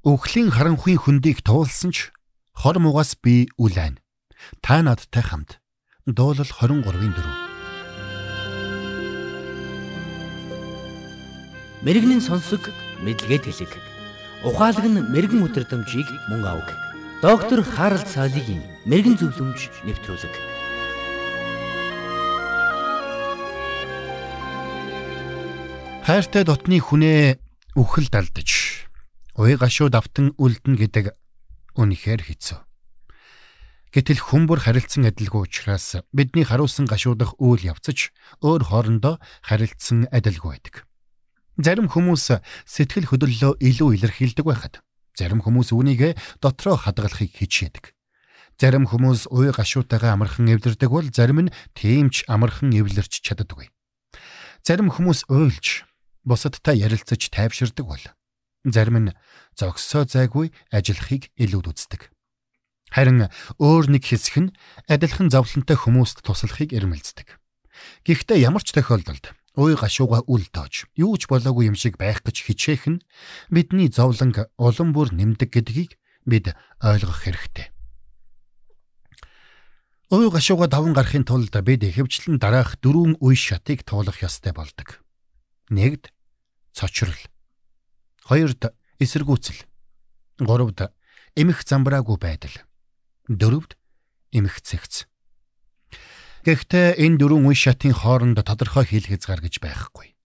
Өвхлийн харанхуйн хөндийг туулсан ч хор мугаас би үлэн. Та надтай хамт. Дуулал 23-ийн 4. Мэргэний сонсог мэдлэгэд хэлэг. Ухаалаг нь мэрэгэн өдрөмжийг мөн авг. Доктор Харалт цаалогийн мэрэгэн зөвлөмж нэвтрүүлэг. Хайртай дотны хүнээ үхэл далдаж уй гашуу давтан үлдэн гэдэг үнэхээр хэцүү. Гэтэл хүмүүр харилцсан адилгүй учраас бидний харуулсан гашуудах үйл явцаж өөр хоорондоо харилцсан адилгүй байдаг. Зарим хүмүүс сэтгэл хөдлөлөө илүү илэрхийлдэг байхад зарим хүмүүс үүнийг дотроо хадгалахыг хичээдэг. Зарим хүмүүс уй гашуутайгаа амархан эвлэрдэг бол зарим нь тиймч амархан эвлэрч чаддаггүй. Зарим хүмүүс уйлж бусадтай ярилцаж тайвширдаг бол зарим нь зогсоо зайгүй ажиллахыг илүүд үздэг. Харин өөр нэг хэсэг нь адилхан зовлонтой хүмүүст туслахыг эрмэлздэг. Гэхдээ ямар ч тохиолдолд уй гашууга үл тоож юу ч болоогүй юм шиг байх гэж хичээх нь бидний зовлонг улам бүр нэмдэг гэдгийг бид ойлгох хэрэгтэй. Уй гашууга даван гарахын тулд бид ихэвчлэн дараах дөрвөн үе шатыг туулах ёстой болдог. Нэгд цочрол. Хоёрд эсэргүүцэл. Гуравд эмх замбраагүй байдал. Дөрөвд эмх цэгц. Гэхдээ энэ дөрвөн үе шатын хооронд тодорхой хил хязгаар гэж байхгүй.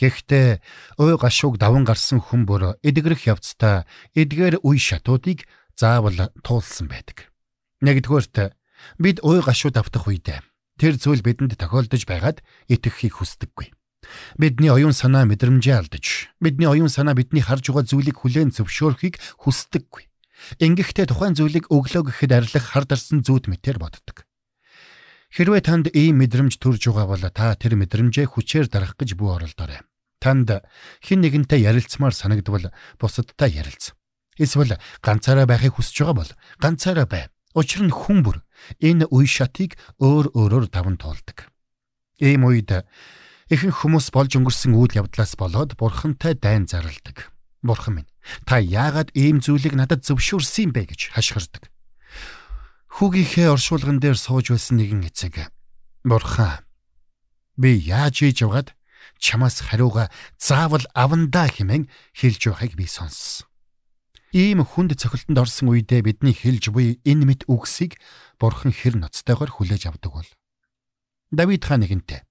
Гэхдээ уй гашууг даван гарсан хүн бүр эдгэрэх явцдаа эдгээр үе шатуудыг заавал туулсан байдаг. Нэгдүгээрт бид уй гашуу давтах үедээ тэр зүйл бидэнд тохиолдож байгаад итгэхийг хүсдэггүй. Бидний оюун санаа мэдрэмжээ алдаж, бидний оюун санаа бидний харж байгаа зүйлийг хүлээн зөвшөөрөхийг хүсдэггүй. Ингэхдээ тухайн зүйлийг өглөө гэхэд арилах хар дарсан зүйд мэтэр боддог. Хэрвээ танд ийм мэдрэмж төрж байгаа бол та тэр мэдрэмжээ хүчээр дарах гэж бүү оролдоорой. Танд хэн нэгэнтэй ярилцмаар санагдвал бусадтай ярилц. Эсвэл ганцаараа байхыг хүсэж байгаа бол ганцаараа бай. Учир нь хүн бүр энэ үе шатыг өөр өөрөөр даван туулдаг. Ийм үед Ихэнх хүмүүс болж өнгөрсөн үйл явдлаас болоод бурхантай дайн зарладаг. Бурхан минь, та яагаад ийм зүйлийг надад зөвшөөрсөн бэ гэж хашгирдаг. Хүүгийнхээ оршуулган дээр сууж байсан нэгэн эцэг Бурхан би яаж ийж явгаад чамаас хариуга заавал авандаа хэмээн хэлж байгааг би сонссон. Ийм хүнд цохилтонд орсон үедээ бидний хэлж буй энэ мэд үгсийг бурхан хэр ноцтойгоор хүлээж авдаг бол Давид хаан нэгэнтээ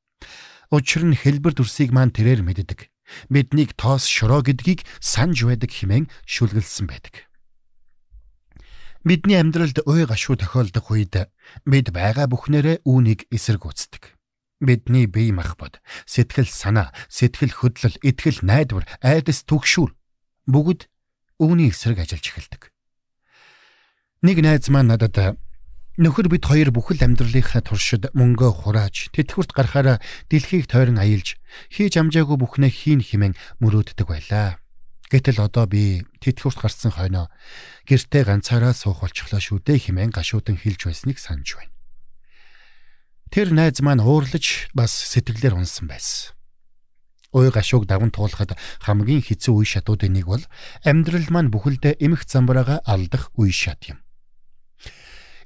Учир нь хэлбэр дүрсийг маань тэрээр мэддэг. Биднийг тоос шороо гэдгийг санаж байдаг хэмээн шүлгэлсэн байдаг. Бидний амьдралд ой гашуу тохиолдох үед бид байгаа бүхнээрээ үүнийг эсэргүүцдэг. Бидний бие махбод, сэтгэл санаа, сэтгэл хөдлөл, итгэл найдвар, айдас түгшүүр бүгд үүний эсрэг ажиллаж эхэлдэг. Нэг найз маань надад Нөхөр бид хоёр бүхэл амьдралынхаа туршид мөнгөө хурааж тэтгэврт гарахаараа дэлхийг тойрон аялж хийж амжаагүй бүхнээ хийн химэн мөрөөддөг байлаа. Гэтэл одоо би тэтгэврт гарсан хойноо гэртээ ганцаараа суух болчихлоо шүү дээ химэн гашуудан хэлж байсныг санаж байна. Тэр найз маань уурлаж бас сэтгэлээр унсан байсан. Уй гашууг даван туулахад хамгийн хэцүү үе шатуудын нэг бол амьдрал маань бүхэлдээ эмх замбраага алдах үе шат юм.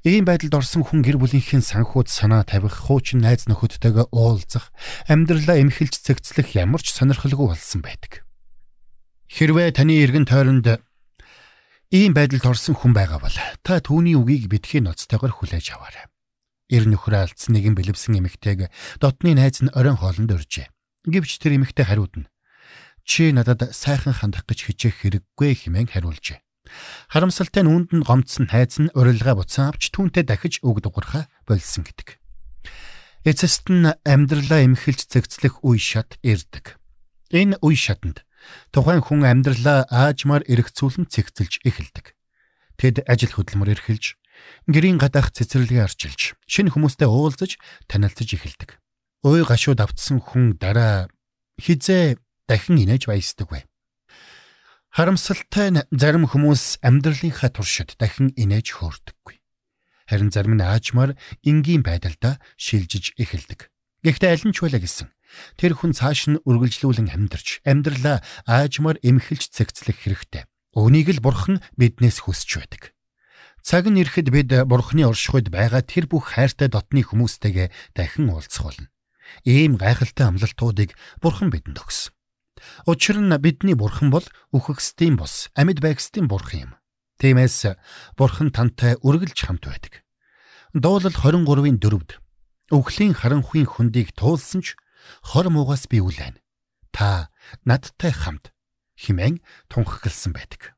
Ийм байдалд орсон хүн гэр бүлийнхээ санхуд санаа тавих, хуучин найз нөхөдтэйгээ уулзах, амьдралаа эмхэлж цэгцлэх ямар ч сонирхолгүй болсон байдаг. Хэрвээ таны эргэн тойронд ийм байдалд орсон хүн байгаа бол та түүний үгийг битгий ноцтойгоор хүлээж аваарай. Эр нөхрөө алдсан нэгэн бэлэвсэн эмэгтэйг дотны найз нь оройн хоолнд урьжээ. Гэвч тэр эмэгтэй хариуд нь чи надад сайхан хандах гэж хичээх хэрэггүй хэмээн хариулжээ. Харамсалтай нь үүнд нь гомцсон хайз нь урилга буцаан авч түүнтэй дахиж үг дугуйхаа болсон гэдэг. Эцэст нь амьдралаа эмхэлж цэгцлэх үе шат ирдэг. Энэ үе шатанд тухайн хүн амьдралаа аажмаар эргцүүлэн цэгцэлж эхэлдэг. Тэд ажил хөдөлмөр эрхэлж, гэрийн гадаах цэцэрлэгээ арчилж, шинэ хүмүүстэй уулзаж, танилцж эхэлдэг. Ой гашууд автсан хүн дараа хизээ дахин инээж баясдаг бай. Харамсалтай нь зарим хүмүүс амьдралынхаа туршид дахин инээж хөөрдөггүй. Харин зарим нь аажмаар энгийн байдалдаа шилжиж эхэлдэг. Гэхдээ аль нь ч байлаа гэсэн. Тэр хүн цааш нь үргэлжлүүлэн амьдарч амьдралаа аажмаар эмхэлж цэгцлэх хэрэгтэй. Үүнийг л Бурхан биднээс хүсэж байдаг. Цаг нь ирэхэд бид Бурханы оршихуйд байгаа тэр бүх хайртай дотны хүмүүстэйгээ дахин уулзах болно. Ийм гайхалтай амлалтуудыг Бурхан бидэнд өгсөн. Учир нь бидний Бурхан бол үхэгсдийн бос, амьд байгсдийн Бурхан юм. Тиймээс Бурхан тантай үргэлж хамт байдаг. Дуулал 23-ын 4-д Өвхлийн харанхуйн хөндийг туулсан ч хор муугаас би үлээн. Та надтай хамт химэн тунхагласан байдаг.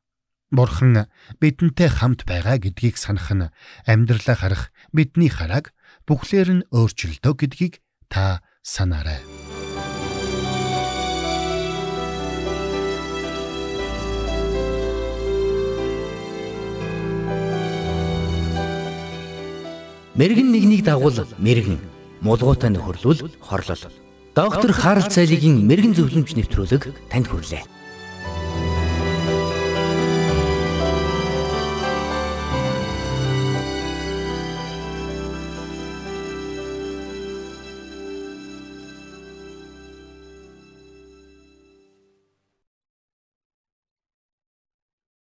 Бурхан бидэнтэй хамт байгаа гэдгийг санах нь амьдралаа харах бидний харааг бүхлээр нь өөрчилдөө гэдгийг та санаарай. Мэргэн нэгнийг дагуул мэргэн, мулгуутай нөхөрлөл хорлол. Доктор Харалт цайлигийн мэрэгэн зөвлөмж нэвтрүүлэг танд хүрэлээ.